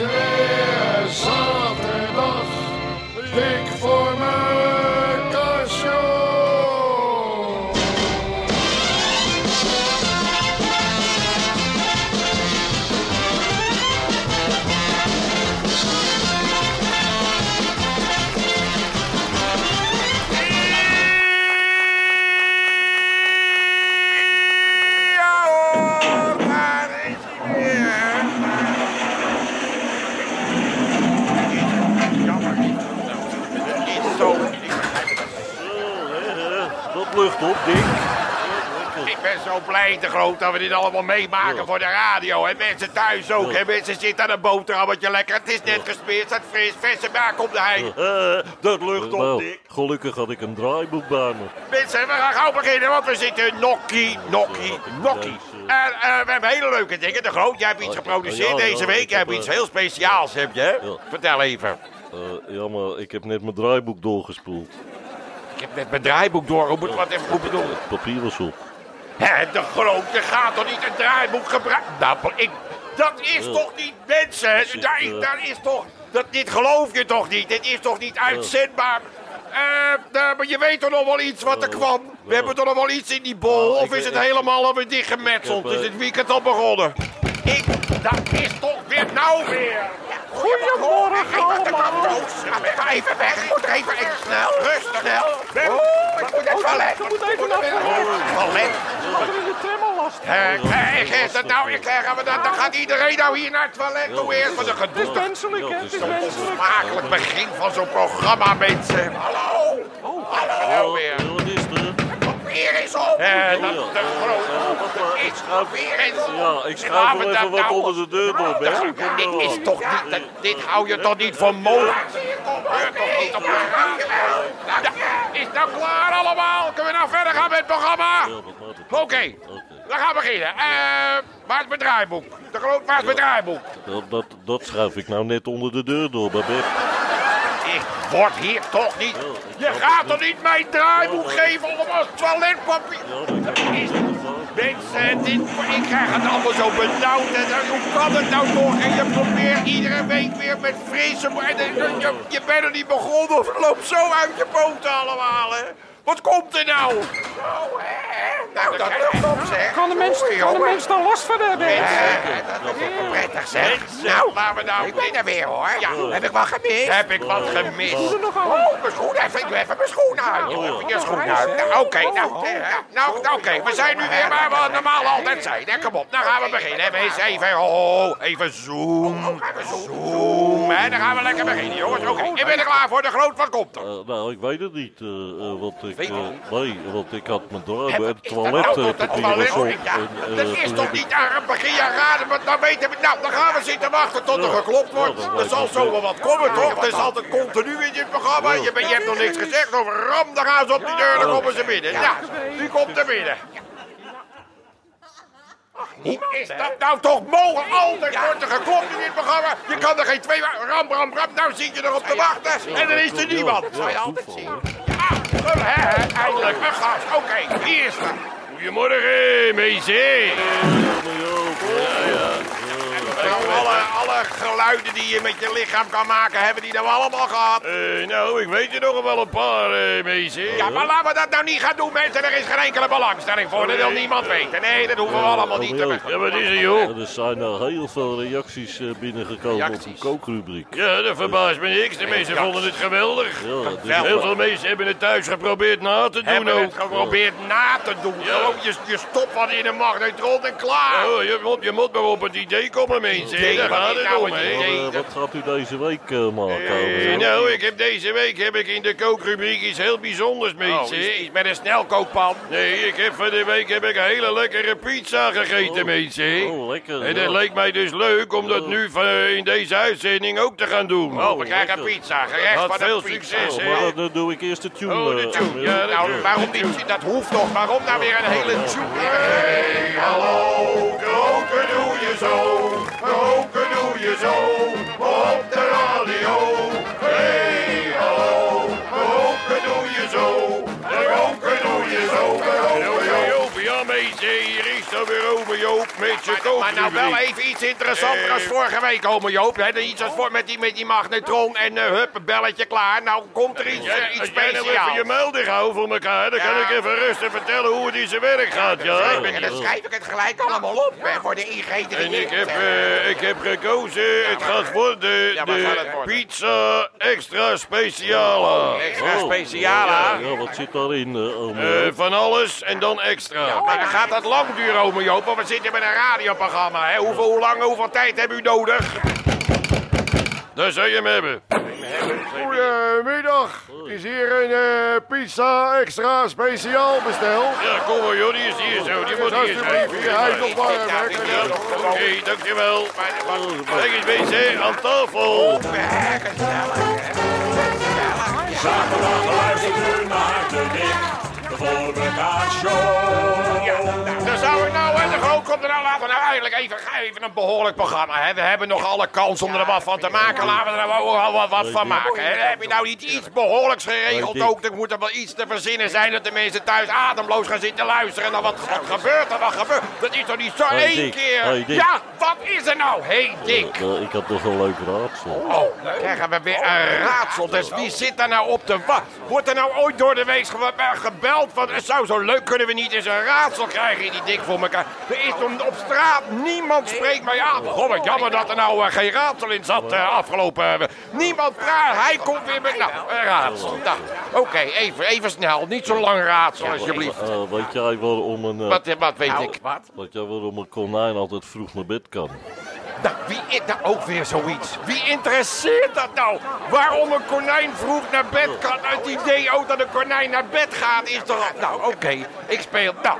is groot dat we dit allemaal meemaken voor de radio. En mensen thuis ook. En mensen zitten aan een boterhammetje lekker. Het is net gesmeerd, het fris, verse melk op de hei. Eh, Dat lucht op, nou, Dick. gelukkig had ik een draaiboek bij me. Mensen, we gaan gauw beginnen, want we zitten nokkie, nokkie, nokkie. En eh, we hebben hele leuke dingen. De Groot, jij hebt iets geproduceerd Ja, ja, deze week. Je hebt heb, iets eh, heel speciaals, heb je? Vertel even. Eh, ja, maar ik heb net mijn draaiboek doorgespoeld. Ik heb net mijn draaiboek door. Hoe moet wat even goed bedoelen? Het papier was op. Hè, de grote gaat toch niet een draaiboek gebruiken? Nou, ik, dat is toch niet mensen? Daar, eh, daar is toch... Dat, dit geloof je toch niet? Dit is toch niet uitzendbaar? Eh, nou, maar je weet toch nog wel iets wat er kwam? We hebben toch nog wel iets in die bol? Of is het ik- helemaal alweer dichtgemetseld? Is eh, het weekend al begonnen? Ik... Dat is toch weer nou weer? Goedemorgen allemaal. Ik ga even weg. Ik moet even, even snel. Rustig. Snel. Oh, ik moet even toilet. Ik moet even naar het toilet. Eh, eh, is het nou, ik gaan we dan, dan gaat iedereen nou hier naar het toilet toe eerst voor de gedoe. Het is menselijk, hè? Het is Zo'n smakelijk begin van zo'n programma, mensen. Hallo. Hallo weer. Er? Weer is op. Eh, dat is de grote. Is weer eens. Ja, ik schuif we wel dat even wat nou- onder de deur door, Ben. Kom maar Dit is toch niet, dat- dit hou je toch niet voor mogelijk? Gebeurt toch niet op de radio? Nou, Is nou klaar allemaal? Kunnen we nou verder gaan met het programma? Ja, wat maakt het? Oké, we gaan beginnen. Eh, waar is mijn draaiboek? De groot, waar is mijn draaiboek? Dat, dat, dat schuif ik nou net onder de deur door, Babette. Ik word hier toch niet... Je gaat toch niet mijn draaiboek geven om als toiletpapier... Mensen, dit, ik krijg het allemaal zo benauwd. En dan- hoe kan het nou toch? En je probeert iedere week weer met frisse... En, en- je, je bent er niet begonnen of het loopt zo uit je poten allemaal, hè? Wat komt er nou? Oh, hè? Nou, dat lukt op, zeg. Kan de mens, Oei, kan de mens daar last van hebben? Dat is toch prettig, zeg. Nou, laten we nou... Ik ben er weer, hoor. Ja, heb ik wat gemist? Heb ik wat gemist? Oh, mijn schoen even. Ik doe even mijn schoen uit. Even je schoen uit. Nou, Oké, nou, eh, nou, nou, oké. We zijn nu weer waar we normaal altijd zijn. Hè? Kom op, dan gaan we beginnen. Even, eens even, oh, even zoom. Even zoom. En dan gaan we lekker beginnen, jongens. Oké, ik ben er klaar voor. De groot, wat komt er? Eh, nou, ik weet het niet. eh, want ik, eh, nee, want ik had mijn en nou tot het toilet? Ja, En, eh, dat is toen toch niet aan het begin jaar raden, want dan weten we... Nou, dan gaan we zitten wachten tot er geklopt wordt. Er zal zo wel wat komen, toch? Er is altijd continu in dit programma. Je hebt nog niks gezegd over ram, dan gaan ze op die deur, dan komen ze binnen. Ja, die komt er binnen. Hoe is dat nou toch mogelijk? Altijd wordt er geklopt in dit programma. Je kan er geen twee... Ram, ram, ram. Nou zit je erop te wachten en er is er niemand. Dat zou je altijd zien. Eindelijk gast. Oké, hier is er. Goedemorgen, meisje. Nou, alle, alle geluiden die je met je lichaam kan maken, hebben die nou allemaal gehad? nou, ik weet er nog wel een paar, uh, meisje. Ja, maar laten we dat nou niet gaan doen, mensen. Er is geen enkele belangstelling voor. Dat wil niemand weten. Nee, dat hoeven we allemaal niet te Ja, wat is er, joh? Er zijn nou heel veel reacties eh, binnengekomen op de kookrubriek. Ja, dat verbaast me niks. De mensen vonden het geweldig. Ja, Heel veel mensen hebben het thuis geprobeerd na te doen Hebben ook. het geprobeerd na te doen. Je, je stopt wat in een magnetron en klaar. Oh, je, moet, je moet maar op het idee komen, mensen. Daar wat gaat is het nou om, het hè. idee? Maar, eh, wat gaat u deze week eh, maken? Eh, nou, ik heb deze week heb ik in de kookrubriek iets heel bijzonders, Oh, iets, iets met een snelkookpan. Nee, ik heb van de week heb ik een hele lekkere pizza gegeten, mensen. Oh, lekker. En ja. dat leek mij dus leuk om dat nu van, eh, in deze uitzending ook te gaan doen. Oh, we krijgen lekker. pizza. Gerecht van veel succes, Oh, hè. maar dan, doe ik eerst de tune. Oh, de eh, tune, Nou, waarom niet? Dat hoeft toch. Waarom nou weer een hele tune? Hey, hallo, koken doe je zo. Koken doe je zo. Op de radio. Is dan weer over Joop. met je Maar, koop. maar nou wel even iets interessanter als Eh. vorige week, ome Joop. Hè? Iets als voor met die, met die magnetron en hup, een belletje klaar. Nou komt er iets, eh, iets als jij nou even speciaals. je muil dicht houdt voor elkaar, dan kan ik even rustig vertellen hoe het in zijn werk gaat, ja? En dan schrijf ik het gelijk allemaal op hè, voor de ingrediënten. En ik heb, ik heb gekozen, het gaat worden Ja, wat gaat het de pizza extra speciale. Extra Oh, speciaal, ja, wat zit daarin, eh ome Joop? van alles en dan extra. Maar dan gaat dat lang duren, ome Joop, want we zitten met een radioprogramma. Hè? Hoeveel, hoe lang, hoeveel tijd hebben u nodig? Daar zou je hem hebben. Goedemiddag. Is hier een eh, pizza extra speciaal besteld? Ja, kom maar joh, die is hier zo, die moet hier zijn. Hij is nog warm. Oké, dankjewel. Kijk eens bezig, aan tafel. Zaterdag luistert u naar de Dik voor elkaar show. Ja, nou, groot komt er nou, laten we nou eigenlijk even, even een behoorlijk programma, hè. We hebben nog alle kans om er wat van te maken, laten we er wel wat, wat van maken, hè. Heb je nou niet iets behoorlijks geregeld ook? Er moet er wel iets te verzinnen zijn dat de mensen thuis ademloos gaan zitten luisteren. Nou, wat, wat gebeurt er, wat gebeurt Dat is toch niet zo Hey, één Dick. keer? Hey, Dick. Ja, wat is er nou? Hé, hey, Dick. Eh, ik had nog een leuk raadsel. Oh, dan krijgen we weer een raadsel. Dus wie zit daar nou op te wachten? Wordt er nou ooit door de week eh, gebeld? Want het zou zo leuk kunnen we niet eens een raadsel krijgen in die dik voor elkaar. Is om- op straat niemand spreekt mij aan. Goh, wat jammer dat er nou eh, geen raadsel in zat eh, afgelopen. eh, niemand praat. Hij komt weer met nou, een raadsel. Nou, oké, even, even snel. Niet zo lang raadsel, alsjeblieft. Weet jij waarom een, eh, Wat, wat weet ik? Wat? weet jij waarom een konijn altijd vroeg naar bed kan? Nou, wie is nou ook weer zoiets? Wie interesseert dat nou? Waarom een konijn vroeg naar bed kan? Het idee ook dat een konijn naar bed gaat is toch... Nou, oké, ik speel... Nou,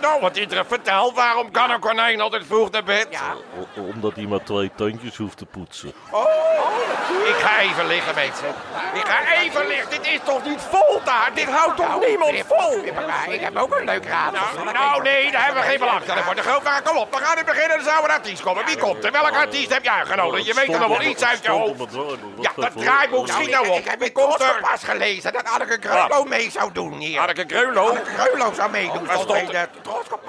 nou, wat interessant. Vertel, waarom kan een konijn altijd vroeg naar bed? Ja. O- omdat hij maar twee tandjes hoeft te poetsen. Oh, ik ga even liggen, mensen. Ik ga even liggen. Dit is toch niet vol daar? Dit houdt toch niemand vol? Ik heb ook een leuk raad. Nou, nou, nee, daar hebben we geen belangstelling voor. De grootvader, kom op. We gaan nu beginnen. Er zou een artiest komen. Wie komt er? Welke artiest heb jij uitgenodigd? Je weet er nog wel iets uit je hoofd. Ja, dat draaiboek, schiet nou op. Ik heb in Koster pas gelezen dat Anneke Greulow mee zou doen hier. Anneke Greulow? Anneke Greulow zou meedoen. Waar stond het?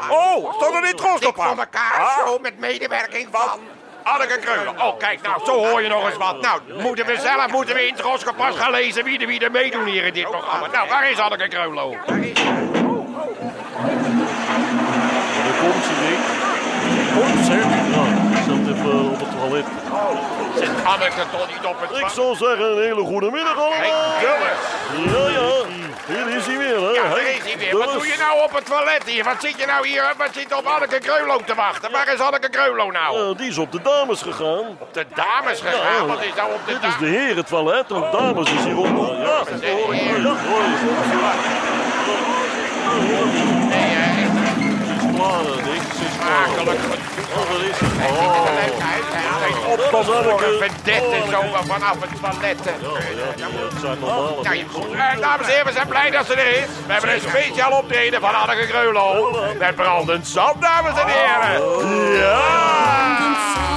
Oh, stond er in voor elkaar, zo met medewerking van... Anneke Greulow. Oh, kijk, nou, zo hoor je nog eens wat. Nou, moeten we zelf moeten we in Troskompas gaan lezen wie er, wie er meedoen hier in dit programma. Nou, waar is Anneke Greulow? Daar komt ze, Dick. Komt ze? Ja, zat even op het toilet. Zit Anneke toch niet op het... Ik zou zeggen, een hele goede middag allemaal. Ja, ja. Hier is hij weer, hè. Ja, Hey, daar is hij weer. Wat doe je nou op het toilet hier? Wat zit je nou hier? Wat zit op Anneke Greulow te wachten? Waar is Anneke Greulow nou? Eh, die is op de dames gegaan. Op de dames gegaan? Ja. Wat is nou op de Dit is de herentoilet en de dames is. Ja. Ja, je. Nee, hè? Ze is klaar, hè. Smakelijk. Oh, dat is het. Hij ziet er leuk uit. Hij optocht voor een vedette zo vanaf het toilet. Ja, ja. Eh, dames en heren, we zijn blij dat ze er is. We hebben een speciaal optreden van Anneke Greulow. Met brandend zand, dames en heren. Ja!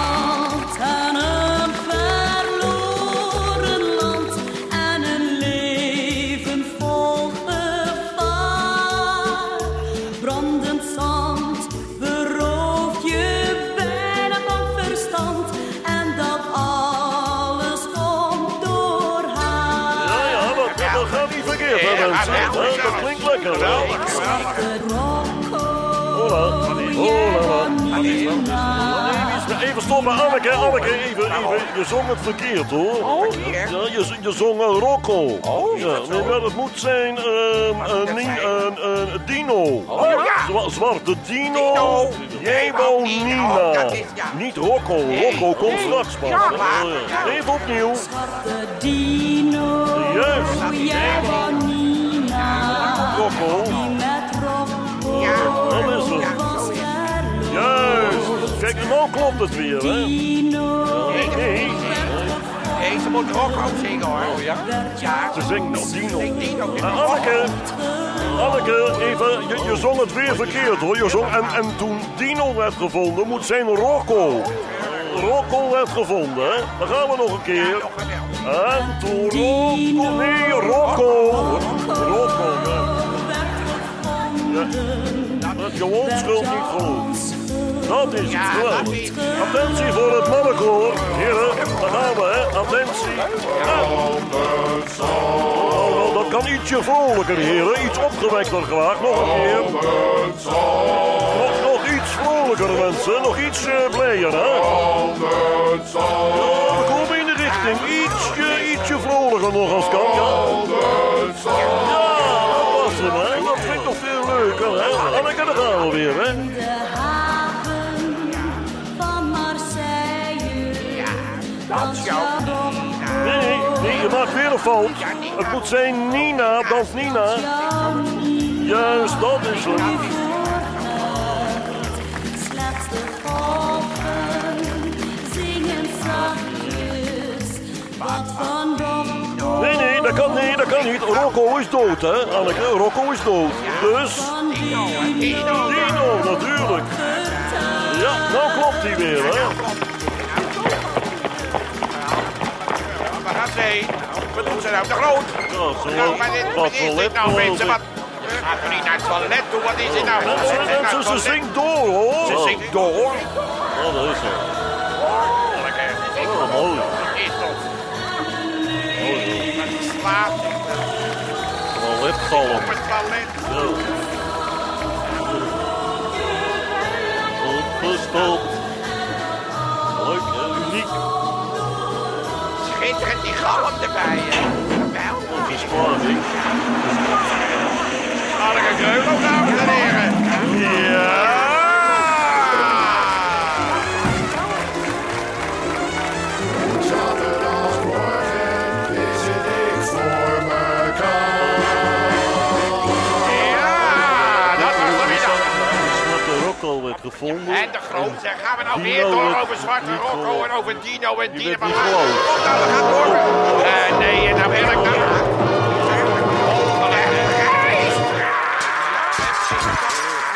Even stoppen, Anneke, Anneke, even, even. Je zong het verkeerd, hoor. Ja, je, je zong een Rocco. ja, nee, maar het moet zijn ehm, een, een, een dino. ja. Zwa- zwarte dino. Dino. Oh, Nino, Nina. ja. Niet Rocco. Rocco komt straks pas. Ja, maar- Oh, ja. Even opnieuw. De dino, Juist. jij En nou klopt het weer, hè. Dino Nee. Nee, ze moet Rocco zingen hoor. Oh ja? Ja. Ze zingt nog Dino. Dino. Uh, Anneke, Anneke, even, je, je zong het weer verkeerd hoor. Je zong, en, en toen Dino werd gevonden, moet zijn Rocco. Rocco werd gevonden, hè? Dan gaan we nog een keer. En toen Rocco, nee, Rocco. Rocco, ja. Ja. Dat je onschuld niet geloofd. Dat is Ja, dat is Attentie voor het mannenkoor. Heren, daar gaan we, hè. Attentie. Oh, nou, dat kan ietsje vrolijker, heren. Iets opgewekter graag. Nog een keer. Nog, nog iets vrolijker, mensen. Nog iets uh, blijer, hè. Ja, we komen in de richting. Ietsje, ietsje vrolijker nog als kan, ja. Ja, dat was hem, hè. Dat vind ik toch veel leuker, hè. Anneke, daar gaan we weer, hè. Je maakt weer een fout. Het moet zijn Nina, dans Nina. Juist, dat is het. Nee, nee, dat kan, nee, dat kan niet. Rocco is dood, hè, Anneke. Rocco is dood. Dus, Dino, natuurlijk. Ja, nou klopt hij weer, hè. Heen? Wat doet ze nou? De groot! Nou, maar dit, wat is dit nou, mensen? Wat? Gaat er niet naar het toilet toe? Wat is dit nou? Mensen, ze mensen, toilet? zingt door, hoor. Ze zingt door. Oh, dat is zo. Lekker. Oh, mooi. Is toch? Wat slaat Toiletgalm. op het toilet? Opgestopt. Leuk, hè? Uniek. Schitterend die galm erbij. Geweldig. Dat is gevonden. En de groot, zeg, gaan we nou Dino weer door over Zwarte niet Rocco en over Dino en Dino. Maar niet. Kom nou, we gaan door. Eh, nee, en nou wil ik nou...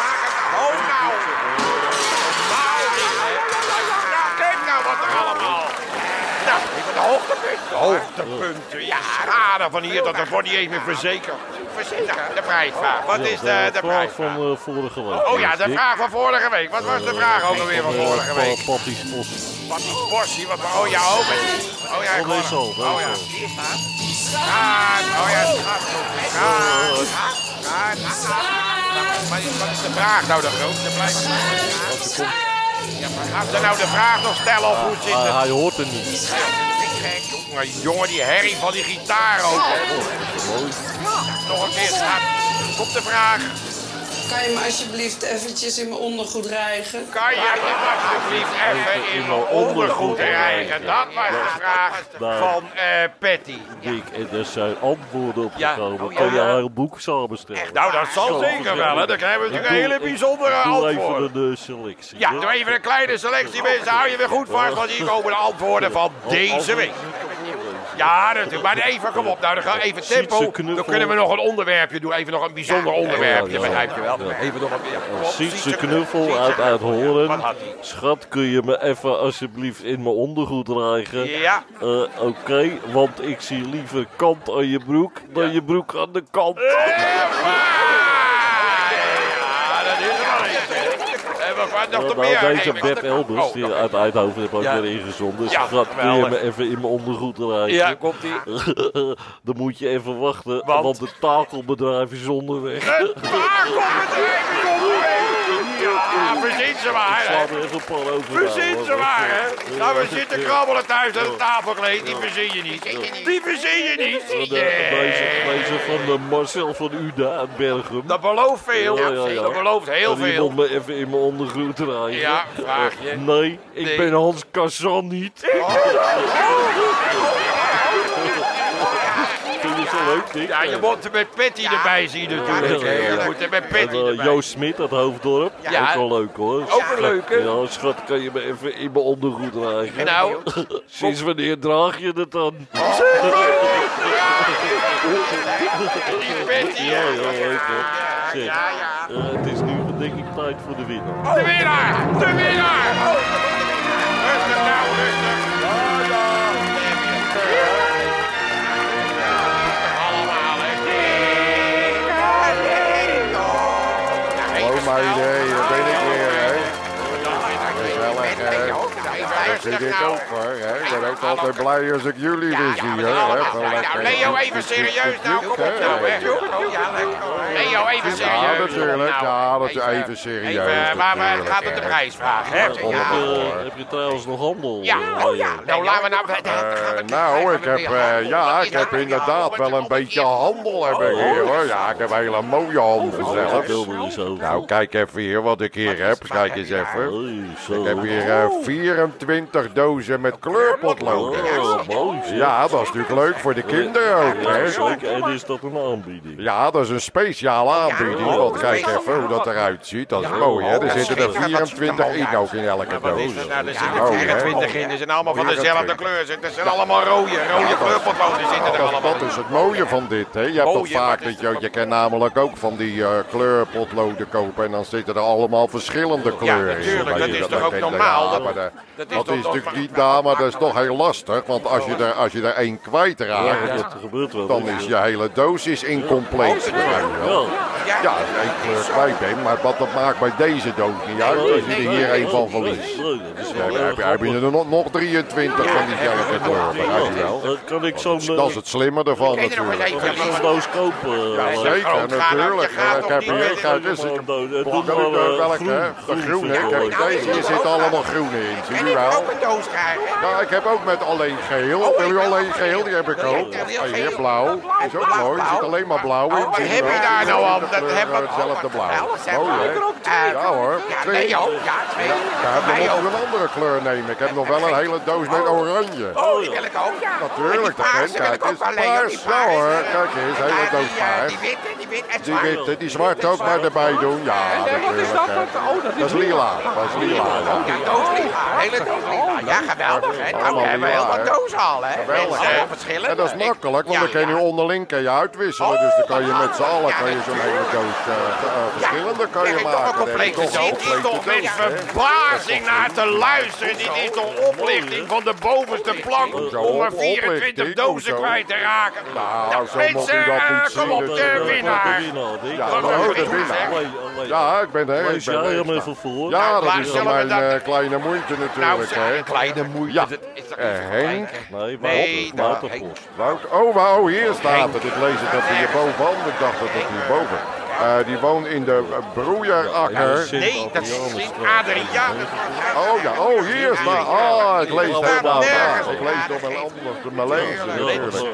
Maak het nou nou. Kijk nou wat er allemaal. Nou, even de hoogtepunten. Hoogtepunten, ja. Schade van hier, dat wordt niet eens meer verzekerd. Verzekerd, de prijsvraag. Wat is de, de vraag prijsvraag? van eh, vorige week? Oh ja, de vraag van vorige week. Wat was de vraag ook alweer van Eh, vorige week? Pa- Papi's Post. Wat die portie, wat oh ja, oh, oh ja, ik Oh, hem. dat oh ja. zo. Hier staat. Gaat, oh ja, het gaat, gaat. Wat is, de vraag nou de grootste blijft? Ja, maar gaat ze nou de vraag nog stellen of hoe zit Hij, het? hij hoort er niet. Jongen, jongen, die herrie van die gitaar ook. Mooi. Nog een keer, gaat. Komt de vraag. Kan je me alsjeblieft eventjes in mijn ondergoed rijgen? Kan je me alsjeblieft even in mijn ondergoed rijgen? Dat was de vraag van eh, Patty. Dick, en er zijn antwoorden op Ja. gekomen. Oh, ja. Kan je haar een boek samenstellen? Nou, dat zal zeker wel. Hè. Dan krijgen we natuurlijk een hele bijzondere Doe antwoorden. even een eh, selectie. Ja, doe even een kleine selectie, mensen. Hou je weer goed vast, want hier komen de antwoorden van deze week. Ja, natuurlijk. Maar even, kom op. Nou, dan gaan we even tempo. Dan kunnen we nog een onderwerpje doen. Even nog een bijzonder onderwerpje, begrijp je wel? Even nog een... Sietse knuffel uit. Uithoren. Hij? Schat, kun je me even alsjeblieft in mijn ondergoed rijgen? Ja. Eh, Oké, want ik zie liever kant aan je broek dan je broek aan de kant. Ja, dat is er wel nog te Nou, meer deze geven. Bert Elbers, Oh, die uit Eindhoven heeft ook Ja. weer ingezonden. Ja, je geweldig. me even in mijn ondergoed rijden? Ja, komt ie. Dan moet je even wachten, Want? want, het takelbedrijf is onderweg. Het takelbedrijf is onderweg. Verzin ze maar, Ik sla hè. er even een paar over. Verzin ze maar, hè. Nou, we zitten krabbelen thuis aan de tafelkleed. Die verzin je niet. Die verzin je niet. De, deze, van de Marcel van Uda uit Bergum. Dat belooft veel. Dat belooft heel veel. moet me even in mijn ondergoed rijden. Ja, vraag je. Nee, ik ben Hans Kazan niet. Leuk, Dick? Ja, je moet er met Patty erbij zien natuurlijk. Je moet er met En, Patty eh, erbij. Joost Smit uit Hoofddorp. Ja. Ook wel leuk hoor. Ook een leuke. Ja, schat, kan je me even in mijn ondergoed rijden? En nou? Sinds wanneer draag je het dan? Die Patty, Ja, hè. ja, leuk hoor. Zeg, Ja, ja. eh, het is nu denk ik tijd voor de winnaar. De winnaar! De winnaar! Altijd blij als ik jullie Ja, weer ja, zie. lekker- Leo, even serieus nou. Kom op nou, hè. Ja. Leo, even Ja, serieus. natuurlijk. Nou, Ja, dat is even serieus. Even, maar het gaat om de hè. prijsvraag, hè? Heb Ja. je, heb je trouwens nog handel? Ja, eh, oh ja. Leo? Nou, laten we nou... Eh, nou, ik heb, eh, ja, ik heb inderdaad wel een beetje handel heb ik hier hoor. Ja, ik heb een hele mooie handel zelfs. Nou, kijk even hier wat ik hier heb. Kijk eens even. Ik heb hier eh, 24 dozen met kleurpotloden. Oh, mooi zeg. Ja, dat is natuurlijk leuk voor de kinderen ook, Ja, hè? zeker. En is dat een aanbieding? Ja, dat is een speciale aanbieding. Want kijk even hoe dat eruit ziet. Dat is mooi, hè? Er zitten er 24 in ook in elke Wat is doos. er nou? Er Oh, zitten hè? 24 in. Ze zijn allemaal van dezelfde kleur. Ze zijn allemaal rode. Rode kleurpotloden zitten er Dat, allemaal dat is het mooie van dit, hè? Je hebt Mooie, vaak is dat je, je kan namelijk ook van die eh, kleurpotloden kopen en dan zitten er allemaal verschillende kleuren in. natuurlijk, Weet dat je, is toch ook normaal? Ja, Dat- maar dat, dat is dat toch is natuurlijk normaal? niet daar, maar dat is toch heel lastig. Want als je er, als je er één Ja, kwijtraakt, dat gebeurt wel. dan is je hele doos is incompleet. Ja. Ja, als je één kleur kwijt bent, maar wat dat maakt bij deze doos niet uit als je er hier één van verliest. Is heb je, heb je er nog, nog 23 van diezelfde kleur. Eh, Kan ik zo'n Dat is het slimme ervan er natuurlijk. kan ik zo'n doos kopen? Ja, eh, zeker, natuurlijk. Ik heb hier, kijk eens, ik Eh, heb doe- eh, Welke, eh? De Groen groene. ik deze hier zitten allemaal groene in. Zie En je ik wel? ook een doos krijgen. Ja, ik heb ook met alleen geel. Wil u alleen geel? Die heb ik ook. Oh, hier blauw. Is ook mooi. Er zit alleen maar blauw in. Oh, wat heb je daar nou? De Dat kleur, heb ik eh, Hetzelfde blauw. Mooi, hè? Eh, Ja hoor. Twee. Ja, twee. Ja, dan moet ik een andere kleur nemen. Ik heb nog wel een hele doos met oranje. Oh, die wil ik ook. Natuurlijk, dat die ken paarse wil kijk eens. Paars, ja hoor. Kijk eens, hele doos eh, paars. Die witte, die witte Die zwart. witte, die zwart ook maar erbij doen. Ja, natuurlijk. hè. Dat is lila. Dat is lila. ja. Ja, doos lila. Hele doos lila. Ja, geweldig, hè. Nou, we heel wat hè. dozen al, hè. Geweldig, Mensen, hè? verschillende. En dat is makkelijk, want Ja, dan kan je ja. onderling kan je uitwisselen. Dus dan kan je met z'n allen kan je zo'n hele doos eh, eh, verschillende kan je toch maken. een Dan doos. toch Ik een zit toch complete met doos, verbazing naar te luisteren. Dit is toch oplichting van de bovenste plank om maar oplichting? 24 dozen kwijt te raken. Nou, zo moet Mensen, u dat niet kom op, de is, eh, winnaar. Ja, Kom oh, op, de zeg. winnaar. Alleen, Ja, ik ben er. Ik Lees ben jij er. hem even voor? Ja, dat is we mijn kleine moeite natuurlijk, hè. kleine moeite. Dat Henk. Nee, Nee, Wouter, dat- Post. Wout, oh, wauw, hier staat het. Ik lees het even hier bovenaan. Ik dacht dat het hier boven. Eh, die woont in de eh, broeierakker. Nee, dat is Sint-Adriaan. Oh ja, oh hier staat. Oh, ik lees het helemaal. Ik lees het op mijn anders te mijn lezen.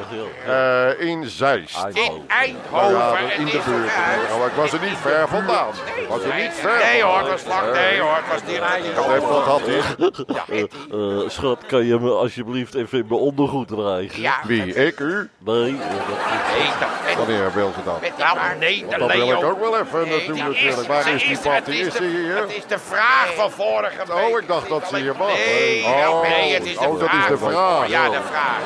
Ja, Eh, in Zeist. In Nou ja, Eindhoven. in Het de is buurt. Maar ik was er niet ver vandaan. Was er niet ver Nee hoor, dat was vlak. Nee hoor, het was die Dat heeft wat had hij. Eh, schat, kan je me alsjeblieft even in mijn ondergoed? Ja. Wie, ik, u? Nee, dat Wanneer wil ze dat? nou, nee, de Dat wil ik ook wel even Nee, naartoe die natuurlijk. Waar is die het Patty? is die hier? Het is de vraag van vorige week. Oh, ik dacht dat ze hier was. Nee, Oh, nou, nee, het is de oh, dat vraag. is de vraag, Ja, de vraag.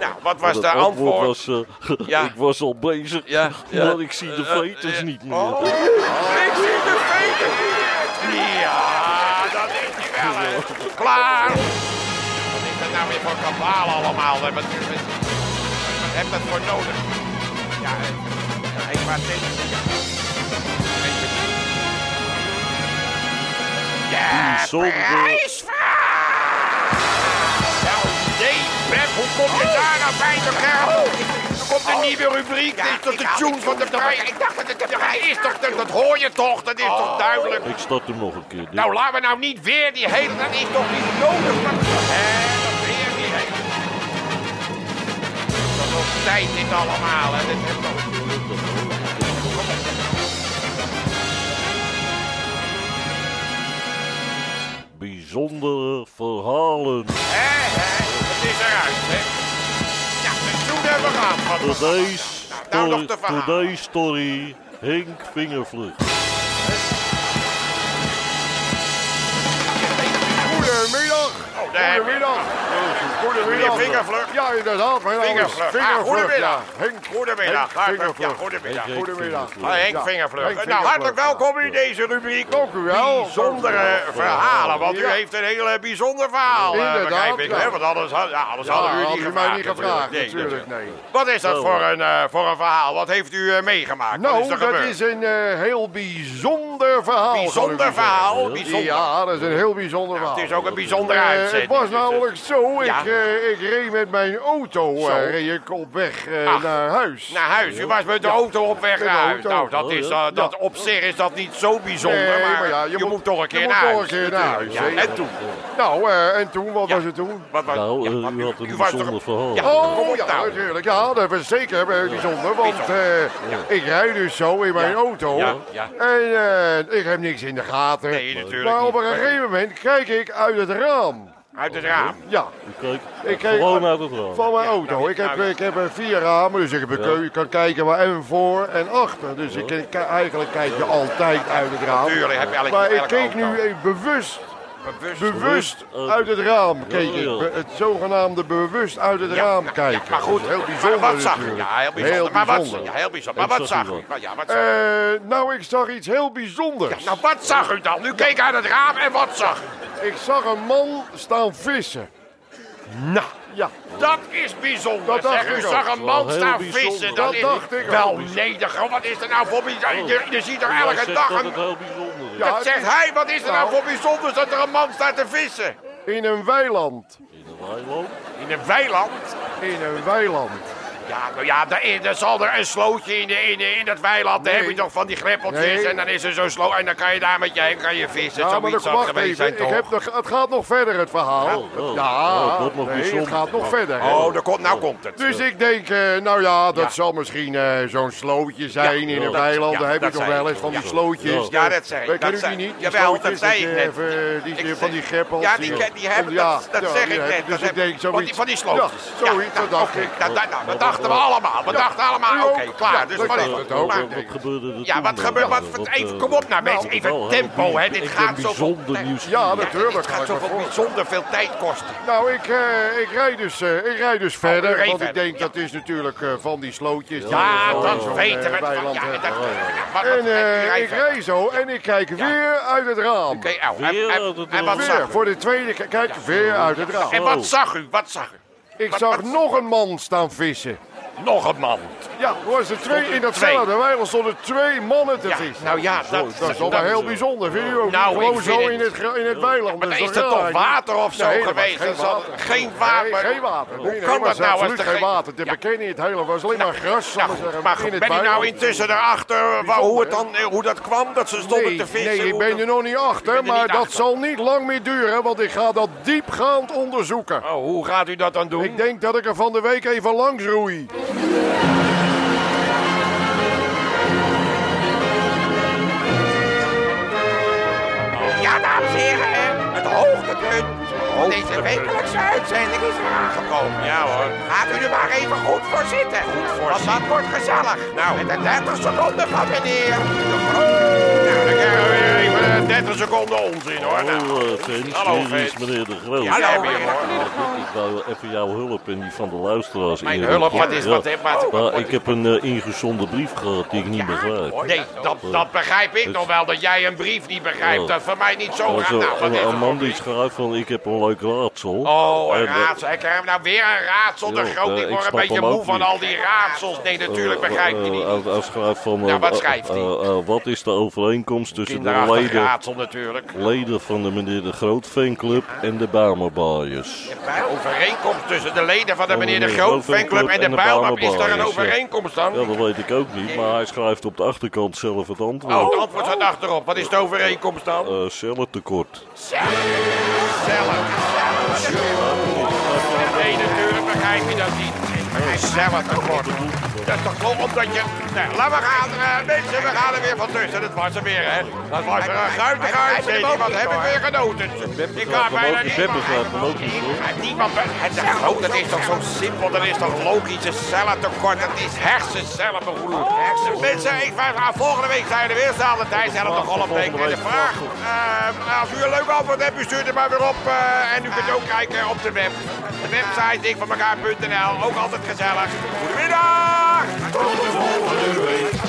Nou, wat was het de antwoord? was, eh, Ja. ik was al bezig, Ja, ja. maar ik zie de veters niet meer. Oh, ik zie de veten niet. Ja, dat is hij wel, hè. Klaar. Wat is dat nou weer voor kabaal allemaal? hè? Wat, wat, wat heb dat voor nodig? Dit. Even. Ja! Nou, nee, Pep, hoe kom je daar nou bij geld? Er komt een nieuwe rubriek, dit is toch de tune van de prijs? Ik dacht dat het de prijs is toch, dat, hoor je toch, dat is toch duidelijk? Ik start hem nog een keer. Nou, laten we nou niet weer die hele, dat is toch niet nodig? Hè, tijd dit allemaal, hè. Dit Bijzondere verhalen. Hè, hè, het is eruit, hè. Ja, de tune hebben we gehad. Today's Nou, story, de today's story Henk Vingervlucht. Goedemiddag. Oh, daar heb je- Vingervlug. Ja, inderdaad. Vingervlug. Ah, goedemiddag. ja. Henk. Goedemiddag. Henk Ja, goedemiddag. Henk Goedemiddag. Ah, Henk Ja. Vingervlug. Henk Nou, hartelijk welkom in deze rubriek. Dank u wel. Bijzondere verhalen, want u heeft een hele bijzonder verhaal, eh, Inderdaad, begrijp ik. ja. Hè? Want anders, anders hadden we u niet gevraagd. mij niet gevraagd, Nee, natuurlijk. Nee. Wat is dat voor een, eh, voor een verhaal? Wat heeft u eh, meegemaakt? Wat Nou, is er dat is een heel bijzonder verhaal. bijzonder verhaal. Bijzonder. Ja, dat is een heel bijzonder verhaal. Het is ook een bijzondere Eh, uitzending. het was namelijk zo, ik, ik reed met mijn auto eh, reed ik op weg eh, Ach. naar huis. Naar huis. U was met de auto op weg Met naar huis. Nou, dat is, eh, dat, op zich is dat niet zo bijzonder. Nee, maar, maar ja, je, je moet, moet- toch een keer je naar moet huis. toch een keer naar huis, en toen? Nou, eh, en toen, wat Ja. was het toen? Wat was, Nou, wat- u had een bijzonder verhaal. Oh, ja, nou. natuurlijk. Ja, dat was zeker bijzonder, want eh, ik rijd dus zo in mijn Ja. auto. Ja, ja. En eh, ik heb niks in de gaten. Nee, natuurlijk maar op een gegeven moment kijk ik uit het raam. Uit het raam. Ja, keek Ik keek- gewoon uit het raam. van mijn Ja, auto. nou, ik, heb, nou, ik heb vier ramen, dus ik heb een Ja. keu- je kan kijken waar en voor en achter. Dus ik- eigenlijk kijk je altijd uit het raam. Tuurlijk heb je elke Maar ik keek nu eh, bewust, Bewust. uit het raam keek ja, ik. ja. Be- Het zogenaamde bewust uit het Ja, raam ja, kijken. Maar goed, heel maar bijzonder wat zag u? natuurlijk. Ja, heel bijzonder. Heel maar wat, bijzonder. ja, heel bijzonder. Maar wat zag u u? wat? Maar Ja, wat zag u? Eh, nou, ik zag iets heel bijzonders. Nou, wat zag u dan? U keek uit het raam en wat zag u? Ik zag een man staan vissen. Nou, Ja, dat is bijzonder. Dat dacht zeg, u ik zag ook. een man staan bijzonder. vissen. Dat is dacht ik ook. Wel, nee, dat- wat is er nou voor bijzonder? Je, je ziet er elke zegt dag dat een... het heel bijzonder is. Ja. Dat zegt hij, wat is er nou Nou. voor bijzonders dat er een man staat te vissen? in een weiland. In een weiland. In een weiland? In een weiland. Ja, nou ja, daar, is- daar zal er een slootje in, de, in, de- in dat weiland. Dan Nee. heb je toch van die greppeltjes Nee. en dan is er zo'n sloot. En dan kan je daar met je heen kan je vissen. Ja, maar Zoiets geweest zijn Ik toch? heb nog, het gaat nog verder, het verhaal. Oh, oh. ja, Oh, het wordt nog nee, het bijzonder. gaat nog verder. hè. Oh, daar komt, nou komt het. Dus ik denk, eh, nou ja, dat Ja. zal misschien eh, zo'n slootje zijn Ja, in een weiland. ja, Daar heb je toch wel ik. eens van die Ja. slootjes. Ja, dat zei ik, Weet dat je ik. niet? Die Jawel, dat zei ik net. Ik van die greppels. Ja, die, hebben, ja, dat, dat ja, zeg ik net. Dus ik denk van, die, zoiets. van die slootjes. Ja, zoiets, nou, dat dacht ik. nou, dat, nou, dat dachten we allemaal. We dachten allemaal, oké, klaar. Dus wat is het het? ook. Maar- Wat, gebeurde er Ja, toen wat dan? gebeurt... Wat, even, eh, kom op nou, nou, mensen. Even wel, tempo, hè. Dit gaat zo... bijzonder. Ja, natuurlijk. Het gaat zoveel bijzonder veel tijd kosten. Nou, ik, eh, ik, rijd dus, eh, ik rijd dus verder. u reed want ik verder, denk ja. dat is natuurlijk eh, van die slootjes. die Ja, dat weten we. En eh, ik verder. rijd zo en ik kijk weer uit het raam. Oké, au. En, Weer en- uit het en wat raam. zag u? voor de tweede keer. Kijk, weer uit het raam. En wat zag u? Wat zag u? Ik zag nog een man staan vissen. Nog een man. Ja, was er twee, in twee. weiland stonden twee mannen te Ja, vissen. nou ja, dat, Dat is toch wel heel bijzonder, vind je ook? Nou? Gewoon zo in het, in het weiland. Maar dat is er toch water of zo Nee, geweest? geen Er water. Geen water. Nee, geen water. Nee, nee, kan dat nou absoluut geen water. Te bekennen het hele was alleen maar gras. Nou, maar ben je nou intussen erachter hoe, hoe dat kwam? Dat ze stonden te vissen? nee, ik hoe ben dat- er nog niet achter, er maar dat zal niet lang meer duren, want ik ga dat diepgaand onderzoeken. Oh, hoe gaat u dat dan doen? Ik denk dat ik er van de week even langs roei. Ja, dames en heren, het hoogtepunt van deze wekelijkse uitzending is aangekomen. Ja hoor. Gaat u er maar even goed voor zitten. Goed voor Want dat wordt gezellig. Nou, met de 30 seconden van meneer de Groot. Even eh, 30 seconden onzin hoor. Nou, Hallo eh, Hallo, hier is meneer De Groot. Hallo, ik- Ik wou even jouw hulp en die van de luisteraars Mijn hulp, wat is Ja. wat? wat, wat, Maar ik heb een eh, ingezonden brief gehad die ik niet begrijp. Nee, dat, dat begrijp ik nog wel, dat jij een brief niet begrijpt. Oh. Dat voor mij niet zo was Nou, wat een, is een voor man die schrijft van ik heb een leuk raadsel. Oh, een En, eh, raadsel. Ik krijg nou weer een raadsel. De groot, ik ik word een beetje moe van al die raadsels. Nee, natuurlijk begrijp je Eh, niet. Hij schrijft van... Ja, wat eh, schrijft hij? wat is de overeenkomst tussen de leden, raadsel natuurlijk. leden van de meneer De Groot fanclub en de Bamerbaaiers? Bij overeenkomst tussen de leden van de meneer De Groot fanclub en de de Bijlmer. Is er een Bijlmerbaaiers, overeenkomst dan? Ja, dat weet ik ook niet, maar hij schrijft op de achterkant zelf het Oh, antwoord. het antwoord staat achterop. Wat is de overeenkomst dan? Eh cellentekort. Zelf. Zelf. Zelf. Nee, natuurlijk begrijp je dat niet. Dat is toch gewoon omdat je... Nou, laat maar gaan. eh, mensen, we gaan er weer van tussen. Dat was er weer, hè. Dat was er een guitige uitzending. Wat heb ik weer genoten. Ik ga bijna niet... Niemand... Het is oh, dat is toch zo simpel. Dat is toch logisch. Een cellentekort. Dat is hersencellen, begroet. Mensen, ik vraag... ah, volgende week zijn we er weer. Er al op week. En de vraag... eh, als u een leuk antwoord hebt, u stuurt het maar weer op. eh, en u kunt ook kijken op de web. De website dikvanmekaar.nl. Ook altijd gezellig. Goedemiddag! All the way.